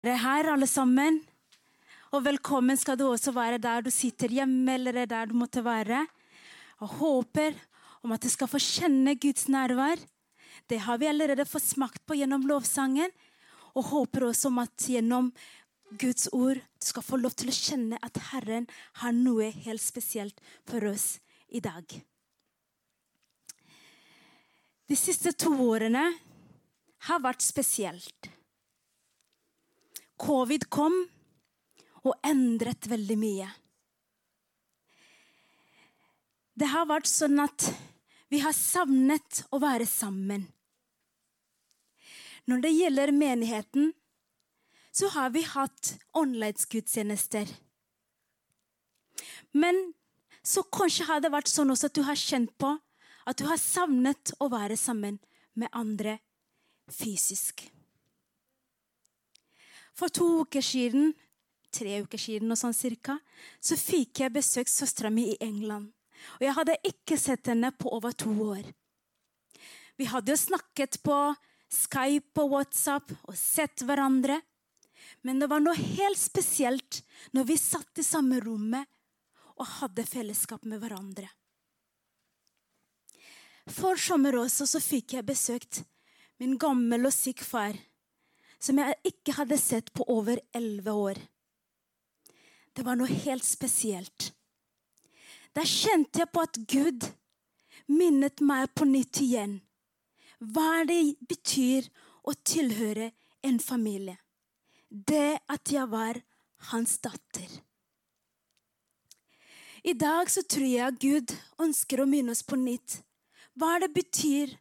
Dere er her, alle sammen. Og velkommen skal du også være der du sitter hjemme eller der du måtte være. Og håper om at du skal få kjenne Guds nærvær. Det har vi allerede fått smakt på gjennom lovsangen. Og håper også om at gjennom Guds ord du skal få lov til å kjenne at Herren har noe helt spesielt for oss i dag. De siste to årene har vært spesielt. Covid kom og endret veldig mye. Det har vært sånn at vi har savnet å være sammen. Når det gjelder menigheten, så har vi hatt åndelighetsgudstjenester. Men så kanskje har det vært sånn også at du har kjent på at du har savnet å være sammen med andre fysisk. For to uker siden, tre uker siden og sånn cirka, så fikk jeg besøkt søstera mi i England. Og jeg hadde ikke sett henne på over to år. Vi hadde jo snakket på Skype og WhatsApp og sett hverandre. Men det var noe helt spesielt når vi satt i samme rommet og hadde fellesskap med hverandre. For sommer også så fikk jeg besøkt min gammel og syk far som jeg ikke hadde sett på over elleve år. Det var noe helt spesielt. Der kjente jeg på at Gud minnet meg på nytt igjen hva det betyr å tilhøre en familie. Det at jeg var hans datter. I dag så tror jeg Gud ønsker å minne oss på nytt hva det betyr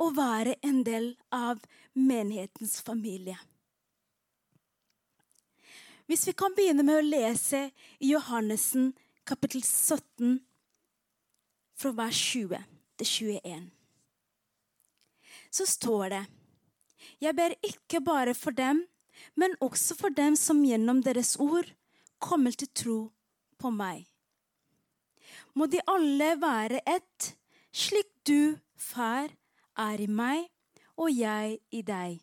å være en del av menighetens familie. Hvis vi kan begynne med å lese i Johannesen kapittel 17, fra vers 20 til 21, så står det Jeg ber ikke bare for dem, men også for dem som gjennom deres ord kommer til tro på meg. Må de alle være ett, slik du, Far, er i meg og jeg i deg.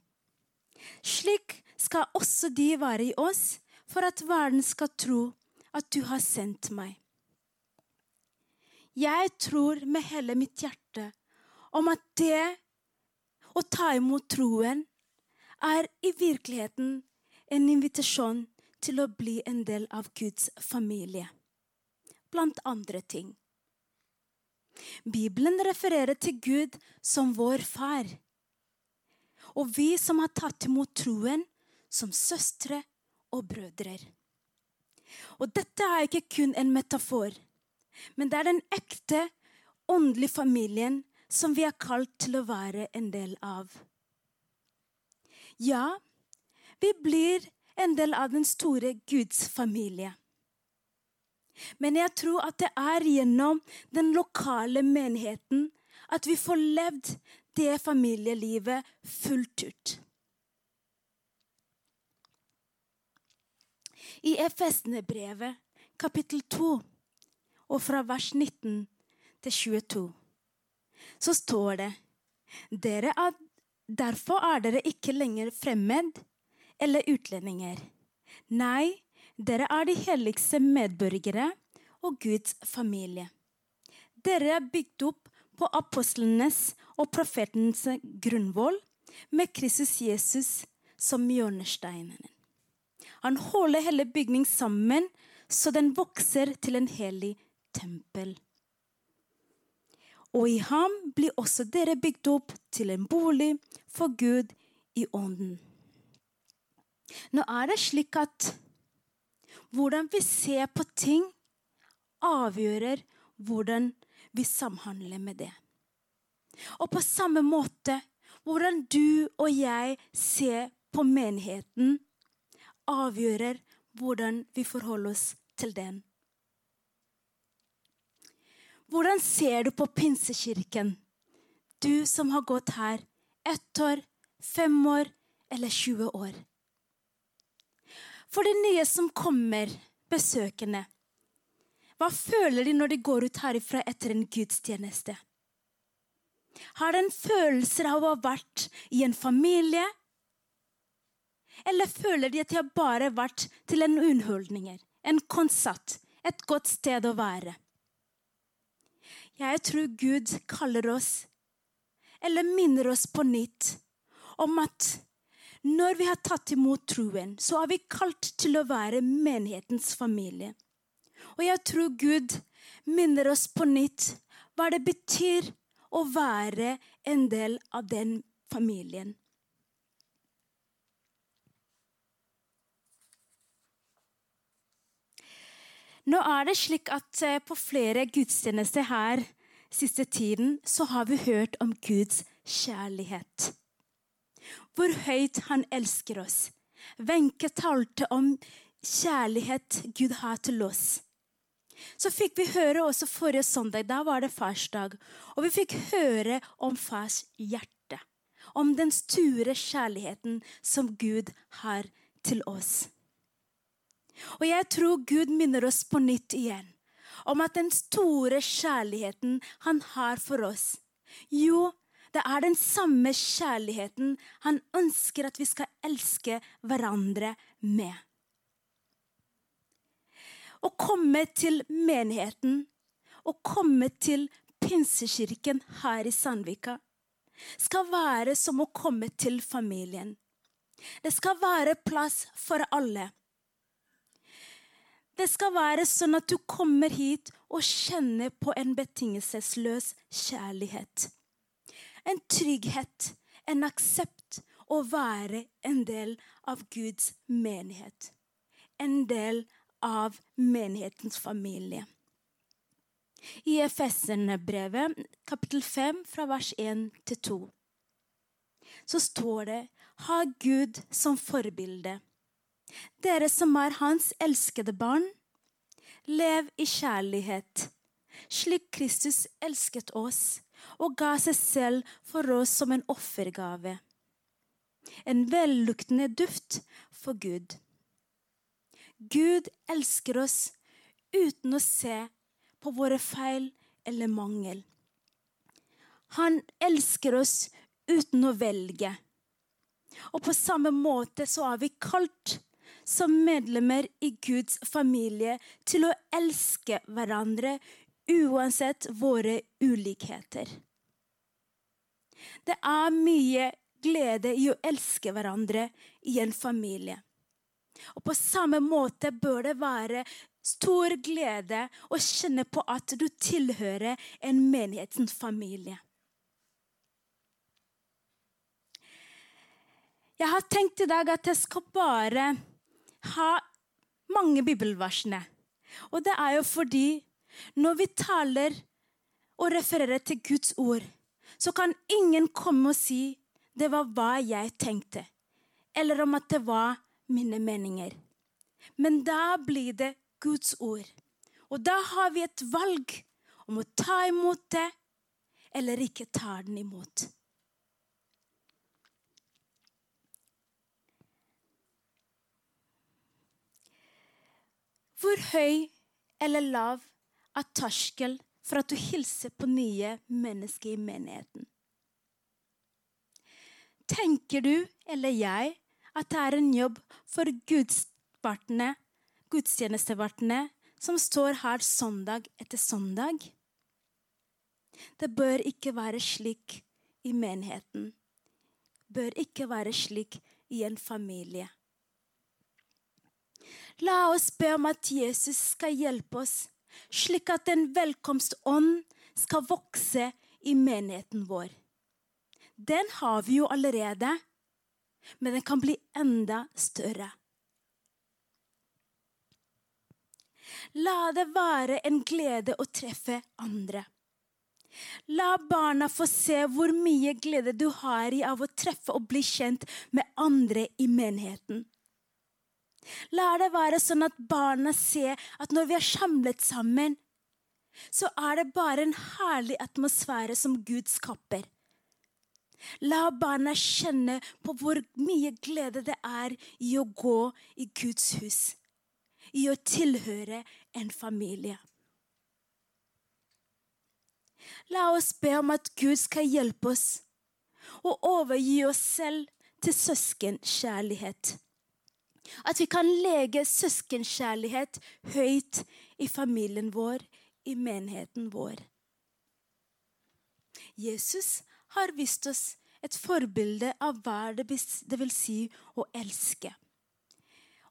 Slik skal også de være i oss, for at verden skal tro at du har sendt meg. Jeg tror med hele mitt hjerte om at det å ta imot troen er i virkeligheten en invitasjon til å bli en del av Guds familie. Blant andre ting. Bibelen refererer til Gud som vår far. Og vi som har tatt imot troen, som søstre og brødre. Og dette er ikke kun en metafor, men det er den ekte, åndelige familien som vi er kalt til å være en del av. Ja, vi blir en del av den store Guds familie. Men jeg tror at det er gjennom den lokale menigheten at vi får levd det familielivet fullt ut. I Efesene-brevet, kapittel 2, og fra vers 19 til 22, så står det dere er, Derfor er dere ikke lenger fremmed eller utlendinger. Nei, dere er de helligste medborgere og Guds familie. Dere er bygd opp på apostlenes og profetenes grunnvoll, med Kristus Jesus som hjørnesteinen. Han holder hele bygningen sammen, så den vokser til en hellig tempel. Og i ham blir også dere bygd opp til en bolig for Gud i ånden. Nå er det slik at hvordan vi ser på ting, avgjører hvordan vi samhandler med det. Og på samme måte hvordan du og jeg ser på menigheten, avgjører hvordan vi forholder oss til den. Hvordan ser du på Pinsekirken, du som har gått her ett år, fem år eller 20 år? For de nye som kommer, besøkende, hva føler de når de går ut herifra etter en gudstjeneste? Har de en følelse av å ha vært i en familie? Eller føler de at de har bare vært til en underholdninger, en konsert, et godt sted å være? Jeg tror Gud kaller oss, eller minner oss på nytt, om at når vi har tatt imot troen, så er vi kalt til å være menighetens familie. Og jeg tror Gud minner oss på nytt hva det betyr å være en del av den familien. Nå er det slik at eh, på flere gudstjenester her siste tiden så har vi hørt om Guds kjærlighet. Hvor høyt han elsker oss. Wenche talte om kjærlighet Gud har til oss. Så fikk vi høre også forrige søndag, da var det farsdag, og vi fikk høre om fars hjerte. Om den store kjærligheten som Gud har til oss. Og jeg tror Gud minner oss på nytt igjen om at den store kjærligheten han har for oss, jo, det er den samme kjærligheten han ønsker at vi skal elske hverandre med. Å komme til menigheten, å komme til Pinsekirken her i Sandvika, skal være som å komme til familien. Det skal være plass for alle. Det skal være sånn at du kommer hit og kjenner på en betingelsesløs kjærlighet. En trygghet, en aksept å være en del av Guds menighet. En del av menighetens familie. I Efeserne-brevet, kapittel 5, fra vers 1 til 2, så står det Ha Gud som forbilde dere som er hans elskede barn, lev i kjærlighet, slik Kristus elsket oss og ga seg selv for oss som en offergave. En velluktende duft for Gud. Gud elsker oss uten å se på våre feil eller mangel. Han elsker oss uten å velge. Og på samme måte så er vi kalt som medlemmer i Guds familie til å elske hverandre uansett våre ulikheter. Det er mye glede i å elske hverandre i en familie. Og på samme måte bør det være stor glede å kjenne på at du tilhører en menighetens familie. Jeg har tenkt i dag at jeg skal bare ha mange bibelversene. Og det er jo fordi når vi taler og refererer til Guds ord, så kan ingen komme og si 'det var hva jeg tenkte', eller om at det var mine meninger. Men da blir det Guds ord. Og da har vi et valg om å ta imot det eller ikke ta den imot. Hvor høy eller lav er terskel for at du hilser på nye mennesker i menigheten? Tenker du eller jeg at det er en jobb for gudstjenestevertene som står her søndag etter søndag? Det bør ikke være slik i menigheten. Bør ikke være slik i en familie. La oss be om at Jesus skal hjelpe oss, slik at en velkomstånd skal vokse i menigheten vår. Den har vi jo allerede, men den kan bli enda større. La det være en glede å treffe andre. La barna få se hvor mye glede du har i av å treffe og bli kjent med andre i menigheten. La det være sånn at barna ser at når vi er samlet sammen, så er det bare en herlig atmosfære som Gud skaper. La barna kjenne på hvor mye glede det er i å gå i Guds hus, i å tilhøre en familie. La oss be om at Gud skal hjelpe oss og overgi oss selv til søskenkjærlighet At vi kan lege søskenkjærlighet høyt i familien vår, i menigheten vår. Jesus har vist oss et forbilde av hva det vil si å elske.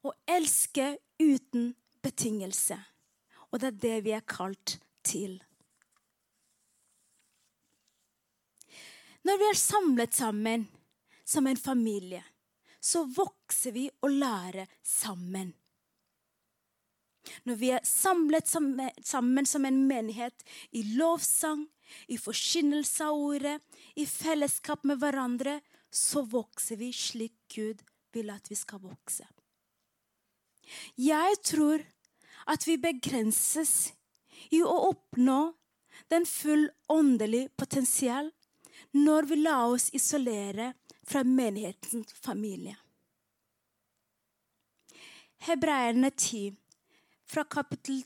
Å elske uten betingelse. Og det er det vi er kalt til. Når vi er samlet sammen som en familie, så vokser vi og lærer sammen. Når vi er samlet sammen som en menighet i lovsang, i forkynnelse av ordet, i fellesskap med hverandre, så vokser vi slik Gud vil at vi skal vokse. Jeg tror at vi begrenses i å oppnå den full åndelig potensial når vi lar oss isolere fra menighetens familie. Hebreerne 10, fra kapittel,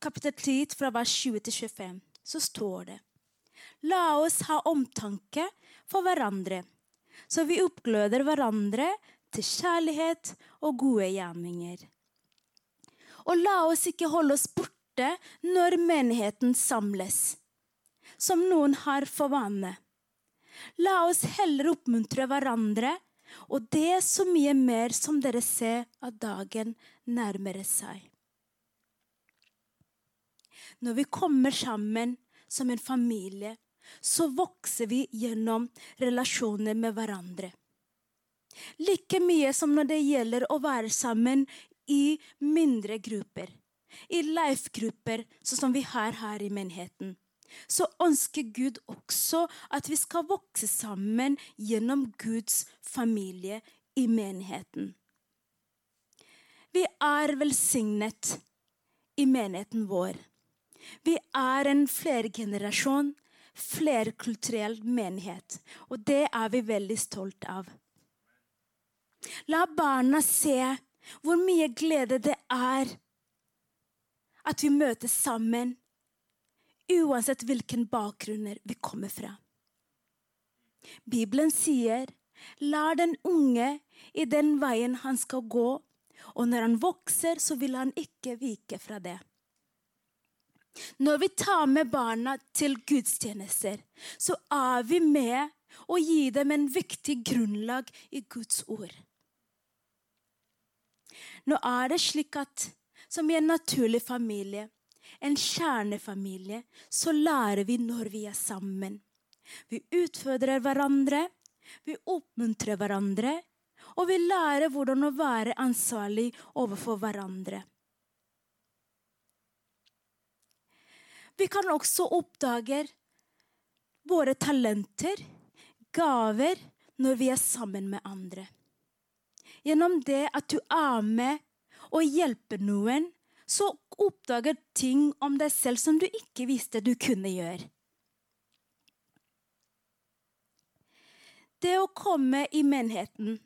kapittel 10, fra vers 20 til 25, så står det La oss ha omtanke for hverandre, så vi oppgløder hverandre til kjærlighet og gode gjerninger. Og la oss ikke holde oss borte når menigheten samles, som noen har for vane. La oss heller oppmuntre hverandre, og det så mye mer som dere ser at dagen nærmer seg. Når vi kommer sammen som en familie, så vokser vi gjennom relasjoner med hverandre. Like mye som når det gjelder å være sammen i mindre grupper. I life-grupper, sånn som vi har her i menigheten. Så ønsker Gud også at vi skal vokse sammen gjennom Guds familie i menigheten. Vi er velsignet i menigheten vår. Vi er en flergenerasjon, flerkulturell menighet, og det er vi veldig stolt av. La barna se hvor mye glede det er at vi møtes sammen, uansett hvilken bakgrunner vi kommer fra. Bibelen sier, 'Lær den unge i den veien han skal gå', og når han vokser, så vil han ikke vike fra det. Når vi tar med barna til gudstjenester, så er vi med og gir dem en viktig grunnlag i Guds ord. Nå er det slik at som i en naturlig familie, en kjernefamilie, så lærer vi når vi er sammen. Vi utfordrer hverandre, vi oppmuntrer hverandre, og vi lærer hvordan å være ansvarlig overfor hverandre. Vi kan også oppdage våre talenter, gaver, når vi er sammen med andre. Gjennom det at du er med og hjelper noen, så oppdager ting om deg selv som du ikke visste du kunne gjøre. Det å komme i menigheten,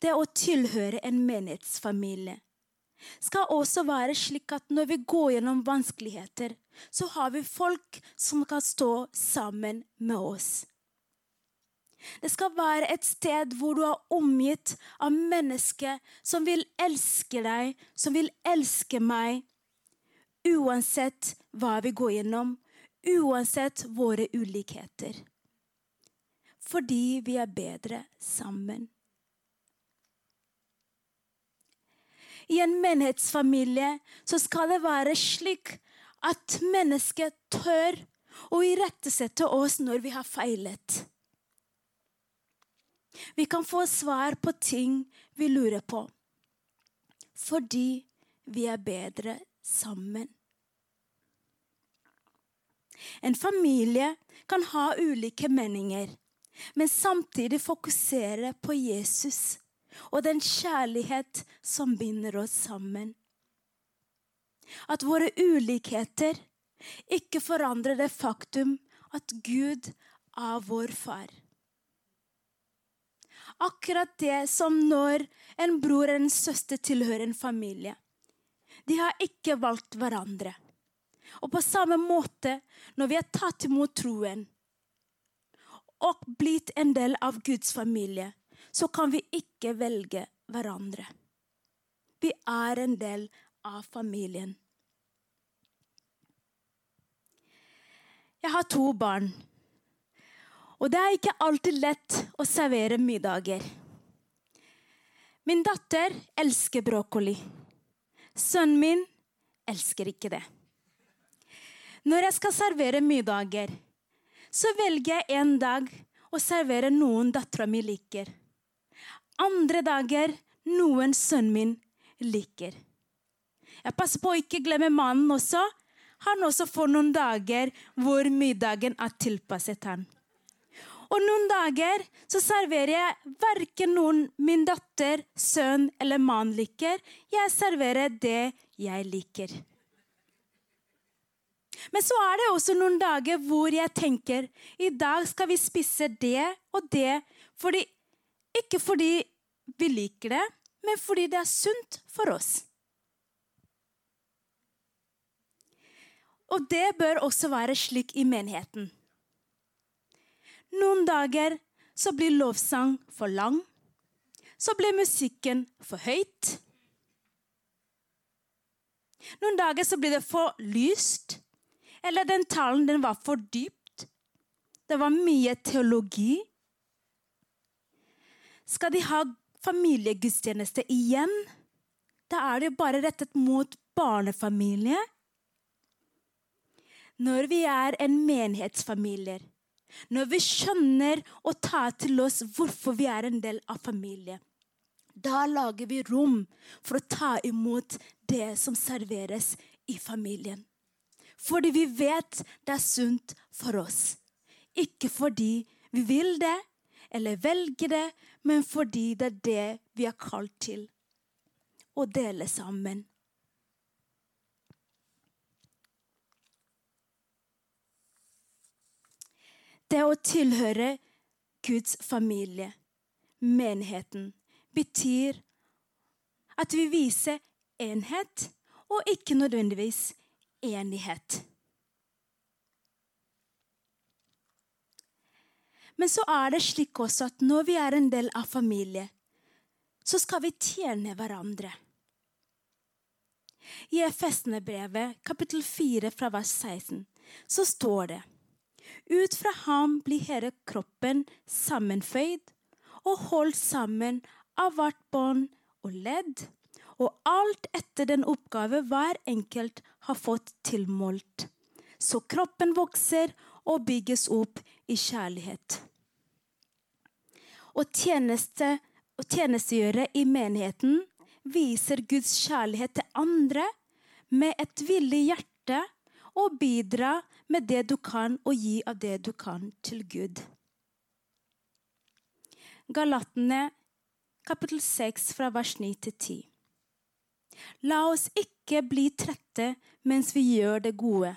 det å tilhøre en menighetsfamilie, skal også være slik at når vi går gjennom vanskeligheter, så har vi folk som kan stå sammen med oss. Det skal være et sted hvor du er omgitt av mennesker som vil elske deg, som vil elske meg, uansett hva vi går gjennom, uansett våre ulikheter. Fordi vi er bedre sammen. I en menighetsfamilie så skal det være slik at mennesket tør å irettesette oss når vi har feilet. Vi kan få svar på ting vi lurer på. Fordi vi er bedre sammen. En familie kan ha ulike meninger, men samtidig fokusere på Jesus og den kjærlighet som binder oss sammen. At våre ulikheter ikke forandrer det faktum at Gud er vår far. Akkurat det som når en bror eller en søster tilhører en familie. De har ikke valgt hverandre. Og på samme måte, når vi har tatt imot troen og blitt en del av Guds familie, så kan vi ikke velge hverandre. vi er en del av familien. Jeg har to barn. Og det er ikke alltid lett å servere middager. Min datter elsker brokkoli. Sønnen min elsker ikke det. Når jeg skal servere middager, så velger jeg en dag å servere noen dattera mi liker. Andre dager noen sønnen min liker. Jeg passer på å ikke glemme mannen også. Han også får noen dager hvor middagen er tilpasset han. Og noen dager så serverer jeg verken noen min datter, sønn eller mann liker. Jeg serverer det jeg liker. Men så er det også noen dager hvor jeg tenker i dag skal vi spise det og det. Fordi, ikke fordi vi liker det, men fordi det er sunt for oss. Og det bør også være slik i menigheten. Noen dager så blir lovsang for lang. Så blir musikken for høyt. Noen dager så blir det for lyst. Eller den talen den var for dypt. Det var mye teologi. Skal de ha familiegudstjeneste igjen? Da er det jo bare rettet mot barnefamilier. Når vi er en menighetsfamilie, når vi skjønner og tar til oss hvorfor vi er en del av familien, da lager vi rom for å ta imot det som serveres i familien. Fordi vi vet det er sunt for oss. Ikke fordi vi vil det eller velger det, men fordi det er det vi er kalt til å dele sammen. Det å tilhøre Guds familie, menigheten, betyr at vi viser enhet og ikke nødvendigvis enighet. Men så er det slik også at når vi er en del av familie, så skal vi tjene hverandre. I Efesene-brevet, kapittel 4, fra vers 16, så står det ut fra ham blir hele kroppen sammenføyd og holdt sammen av hvert bånd og ledd, og alt etter den oppgave hver enkelt har fått tilmålt. Så kroppen vokser og bygges opp i kjærlighet. Å tjeneste, tjenestegjøre i menigheten viser Guds kjærlighet til andre med et villig hjerte og bidra med det du kan, og gi av det du kan, til Gud. Galatene kapittel 6 fra vers 9 til 10. La oss ikke bli trette mens vi gjør det gode.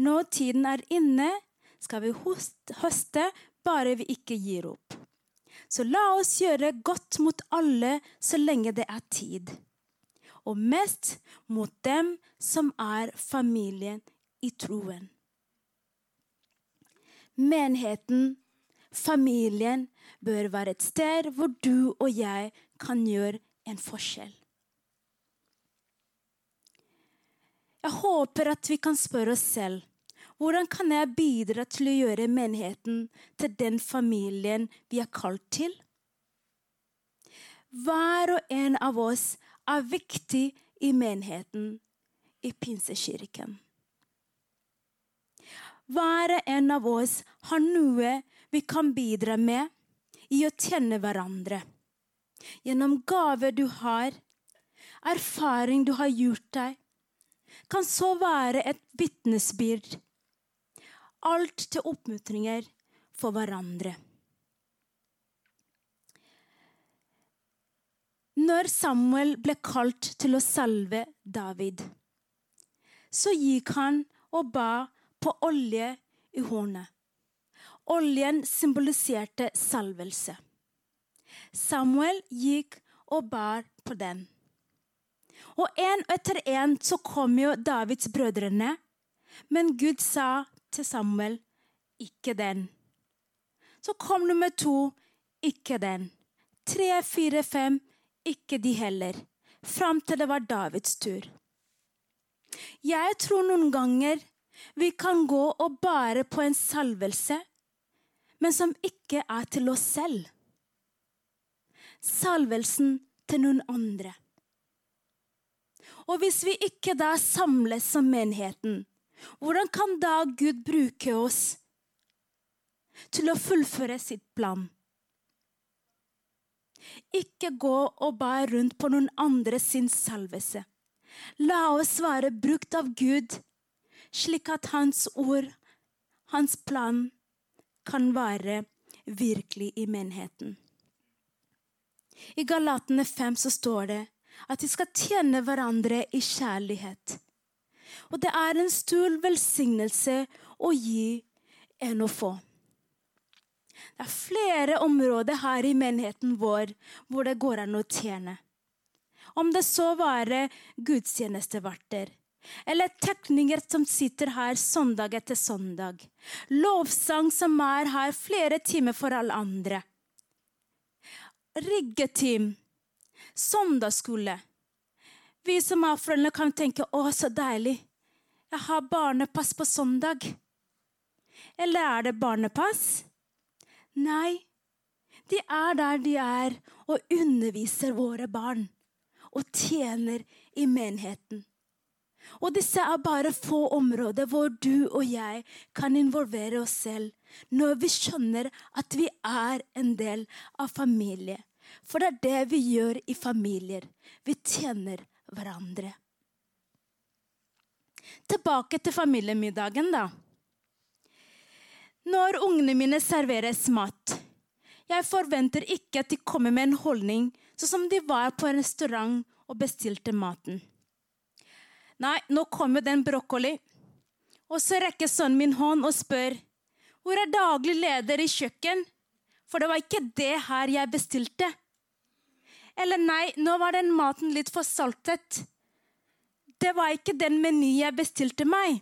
Når tiden er inne, skal vi høste bare vi ikke gir opp. Så la oss gjøre godt mot alle så lenge det er tid og mest mot dem som er familien i troen. Menigheten, familien, bør være et sted hvor du og jeg kan gjøre en forskjell. Jeg håper at vi kan spørre oss selv hvordan kan jeg bidra til å gjøre menigheten til den familien vi er kalt til? Hver og en av oss er viktig i menigheten, i Pinsekirken. Hver en av oss har noe vi kan bidra med i å tjene hverandre. Gjennom gaver du har, erfaring du har gjort deg, kan så være et vitnesbyrd. Alt til oppmuntringer for hverandre. Når Samuel ble kalt til å salve David, så gikk han og ba på olje i hornet. Oljen symboliserte salvelse. Samuel gikk og bar på den. Og en etter en så kom jo Davids brødrene, men Gud sa til Samuel, ikke den. Så kom nummer to, ikke den. Tre, fire, fem, ikke de heller. fram til det var Davids tur. Jeg tror noen ganger vi kan gå og bære på en salvelse, men som ikke er til oss selv. Salvelsen til noen andre. Og hvis vi ikke da samles som menigheten, hvordan kan da Gud bruke oss til å fullføre sitt plan? Ikke gå og bære rundt på noen andre sin salvelse. La oss være brukt av Gud, slik at Hans ord, Hans plan, kan være virkelig i menigheten. I Galatene 5 så står det at de skal tjene hverandre i kjærlighet. Og det er en stor velsignelse å gi enn å få. Det er flere områder her i menigheten vår hvor det går an å tjene. Om det så være gudstjenesteverter, eller tekninger som sitter her søndag etter søndag. Lovsang som er her flere timer for alle andre. Riggeteam søndagsskole. Vi som er foreldre, kan tenke 'Å, så deilig. Jeg har barnepass på søndag'. Eller er det barnepass? Nei, de er der de er og underviser våre barn. Og tjener i menigheten. Og disse er bare få områder hvor du og jeg kan involvere oss selv når vi skjønner at vi er en del av familie. For det er det vi gjør i familier. Vi tjener hverandre. Tilbake til familiemiddagen, da. Når ungene mine serveres mat Jeg forventer ikke at de kommer med en holdning sånn som de var på en restaurant og bestilte maten. Nei, nå kommer den brokkoli. Og så rekker sønnen min hånd og spør hvor er daglig leder i kjøkken? For det var ikke det her jeg bestilte. Eller nei, nå var den maten litt for saltet. Det var ikke den menyen jeg bestilte meg.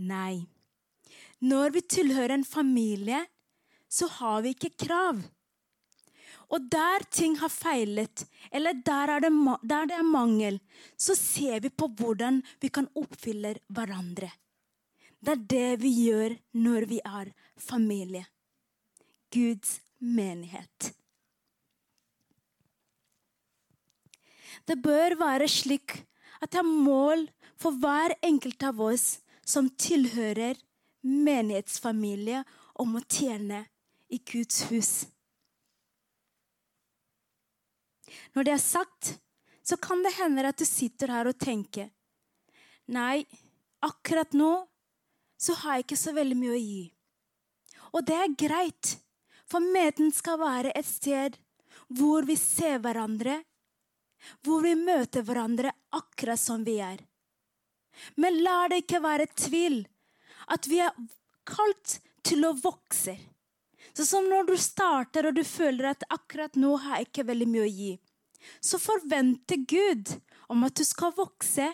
Nei. Når vi tilhører en familie, så har vi ikke krav. Og der ting har feilet, eller der, det, der det er mangel, så ser vi på hvordan vi kan oppfylle hverandre. Det er det vi gjør når vi er familie. Guds menighet. Det bør være slik at det er mål for hver enkelt av oss som tilhører menighetsfamilie, om å tjene i Guds hus. Når det er sagt, så kan det hende at du sitter her og tenker Nei, akkurat nå så har jeg ikke så veldig mye å gi. Og det er greit, for meden skal være et sted hvor vi ser hverandre, hvor vi møter hverandre akkurat som vi er. Men la det ikke være tvil at vi er kalt til å vokse. Så som når du starter og du føler at akkurat nå har jeg ikke veldig mye å gi, så forventer Gud om at du skal vokse,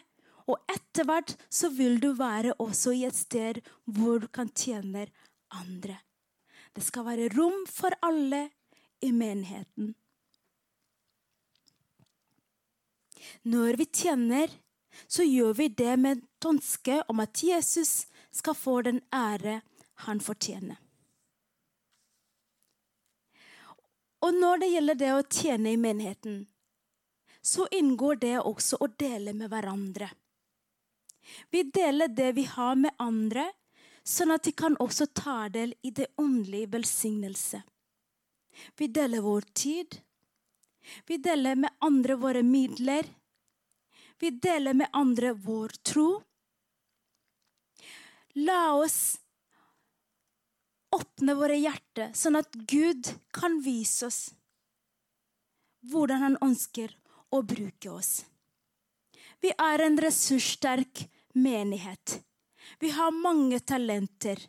og etter hvert så vil du være også i et sted hvor du kan tjene andre. Det skal være rom for alle i menigheten. Når vi tjener, så gjør vi det med et ønske om at Jesus skal få den ære han fortjener. Og når det gjelder det å tjene i menigheten, så inngår det også å dele med hverandre. Vi deler det vi har med andre, sånn at de kan også ta del i det åndelige velsignelse. Vi deler vår tid. Vi deler med andre våre midler. Vi deler med andre vår tro. La oss åpne våre hjerter, sånn at Gud kan vise oss hvordan han ønsker å bruke oss. Vi er en ressurssterk menighet. Vi har mange talenter.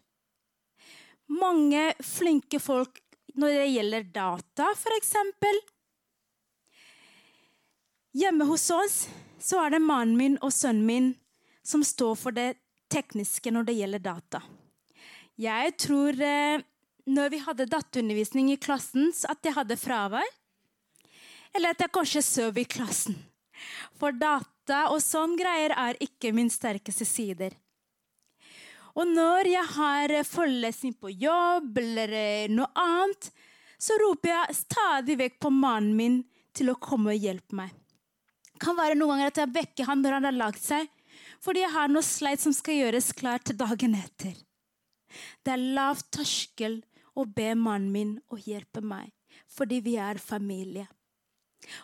Mange flinke folk når det gjelder data, f.eks. Hjemme hos oss så er det mannen min og sønnen min som står for det tekniske når det gjelder data. Jeg tror eh, når vi hadde datterundervisning i klassen, at jeg hadde fravær. Eller at jeg kanskje sov i klassen. For data og sånn greier er ikke min sterkeste sider. Og når jeg har forelesning på jobb eller noe annet, så roper jeg stadig vekk på mannen min til å komme og hjelpe meg. Det kan være noen ganger at jeg vekker han når han har lagt seg, fordi jeg har noe sleit som skal gjøres klart dagen etter. Det er lav terskel å be mannen min å hjelpe meg, fordi vi er familie.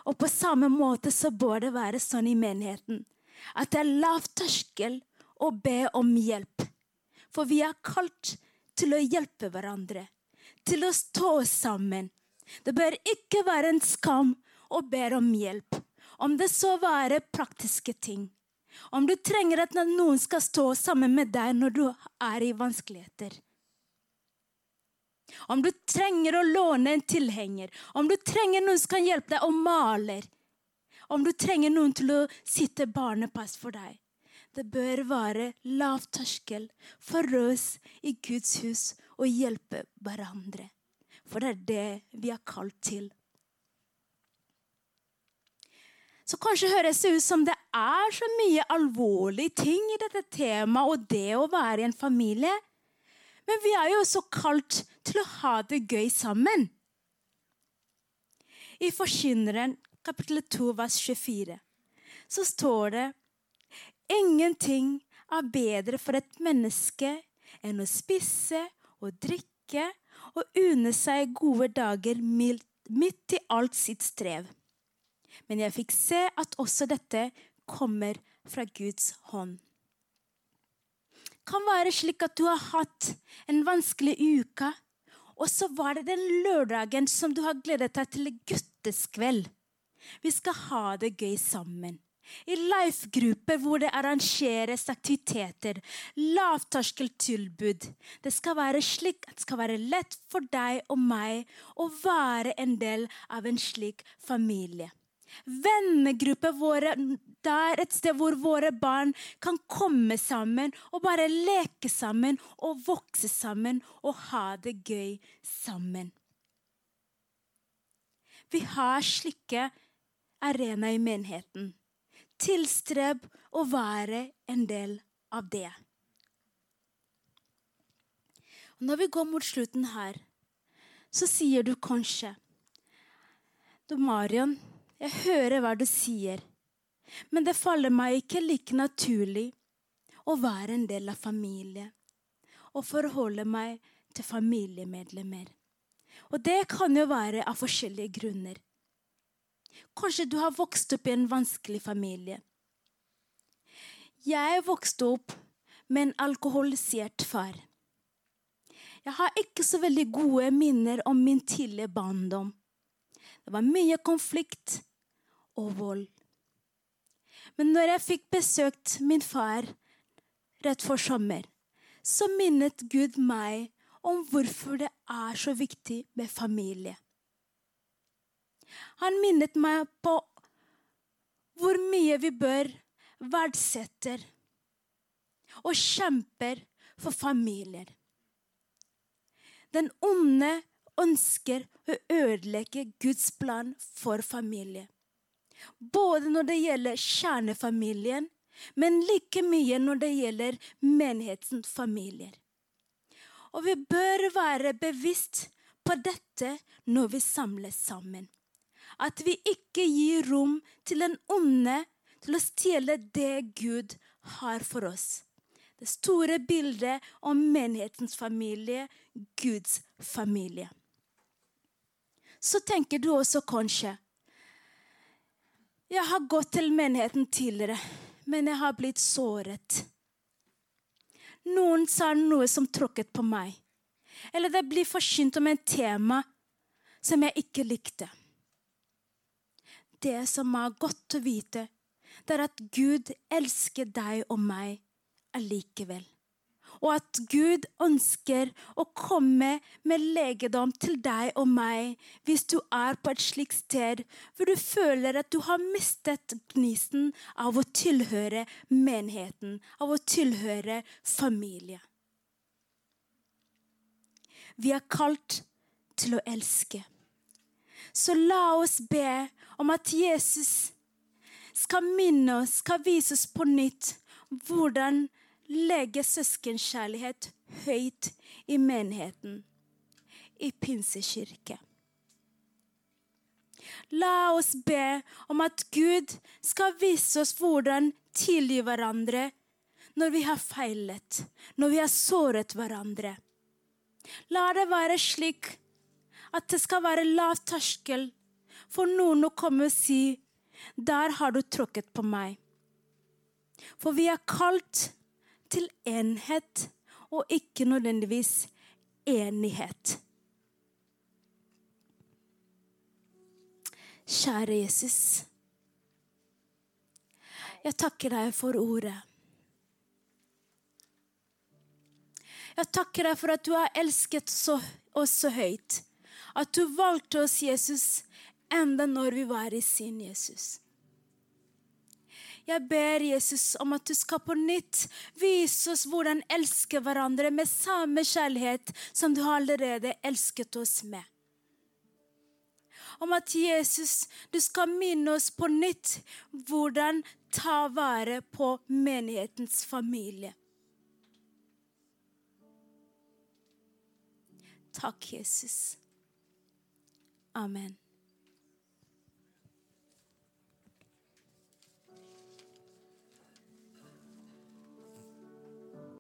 Og på samme måte så bør det være sånn i menigheten at det er lav terskel å be om hjelp. For vi er kalt til å hjelpe hverandre, til å stå sammen. Det bør ikke være en skam å be om hjelp, om det så være praktiske ting. Om du trenger at noen skal stå sammen med deg når du er i vanskeligheter. Om du trenger å låne en tilhenger, om du trenger noen som kan hjelpe deg å male, om du trenger noen til å sitte barnepass for deg. Det bør være lav terskel for oss i Guds hus å hjelpe hverandre. For det er det vi er kalt til. Så kanskje høres det ut som det er så mye alvorlige ting i dette temaet og det å være i en familie. Men vi er jo også kalt til å ha det gøy sammen. I Forkynneren kapittel 2 vers 24 så står det Ingenting er bedre for et menneske enn å spise og drikke og unne seg gode dager midt i alt sitt strev. Men jeg fikk se at også dette kommer fra Guds hånd Det kan være slik at du har hatt en vanskelig uke, og så var det den lørdagen som du har gledet deg til gutteskveld. Vi skal ha det gøy sammen. I Life-grupper hvor det arrangeres aktiviteter, lavterskeltilbud. Det skal være slik at det skal være lett for deg og meg å være en del av en slik familie. Vennegruppe våre, der et sted hvor våre barn kan komme sammen og bare leke sammen og vokse sammen og ha det gøy sammen. Vi har slike arenaer i menigheten. Tilstreb å være en del av det. Når vi går mot slutten her, så sier du kanskje Du, Marion, jeg hører hva du sier, men det faller meg ikke like naturlig å være en del av familie og forholde meg til familiemedlemmer. Og det kan jo være av forskjellige grunner. Kanskje du har vokst opp i en vanskelig familie. Jeg vokste opp med en alkoholisert far. Jeg har ikke så veldig gode minner om min tidlige barndom. Det var mye konflikt og vold. Men når jeg fikk besøkt min far rett for sommer, så minnet Gud meg om hvorfor det er så viktig med familie. Han minnet meg på hvor mye vi bør verdsette og kjemper for familier. Den onde ønsker å ødelegge Guds plan for familie. Både når det gjelder kjernefamilien, men like mye når det gjelder menighetens familier. Og vi bør være bevisst på dette når vi samles sammen. At vi ikke gir rom til den onde til å stjele det Gud har for oss. Det store bildet om menighetens familie, Guds familie så tenker du også kanskje Jeg har gått til menigheten tidligere, men jeg har blitt såret. Noen sa noe som tråkket på meg. Eller det blir forkynt om en tema som jeg ikke likte. Det som er godt å vite, det er at Gud elsker deg og meg allikevel og at Gud ønsker å komme med legedom til deg og meg hvis du er på et slikt sted hvor du føler at du har mistet gnisten av å tilhøre menigheten, av å tilhøre familie. Vi er kalt til å elske. Så la oss be om at Jesus skal minne oss, skal vise oss på nytt hvordan legge søskenkjærlighet høyt i menigheten, i Pinsekirke. La oss be om at Gud skal vise oss hvordan tilgi hverandre når vi har feilet, når vi har såret hverandre. La det være slik at det skal være lav terskel for noen å komme og si 'Der har du tråkket på meg'. For vi er kalt til enhet og ikke nødvendigvis enighet. Kjære Jesus. Jeg takker deg for ordet. Jeg takker deg for at du har elsket oss så høyt. At du valgte oss, Jesus, enda når vi var i sin Jesus. Jeg ber Jesus om at du skal på nytt vise oss hvordan elske hverandre med samme kjærlighet som du allerede elsket oss med. Om at Jesus, du skal minne oss på nytt hvordan ta vare på menighetens familie. Takk, Jesus. Amen.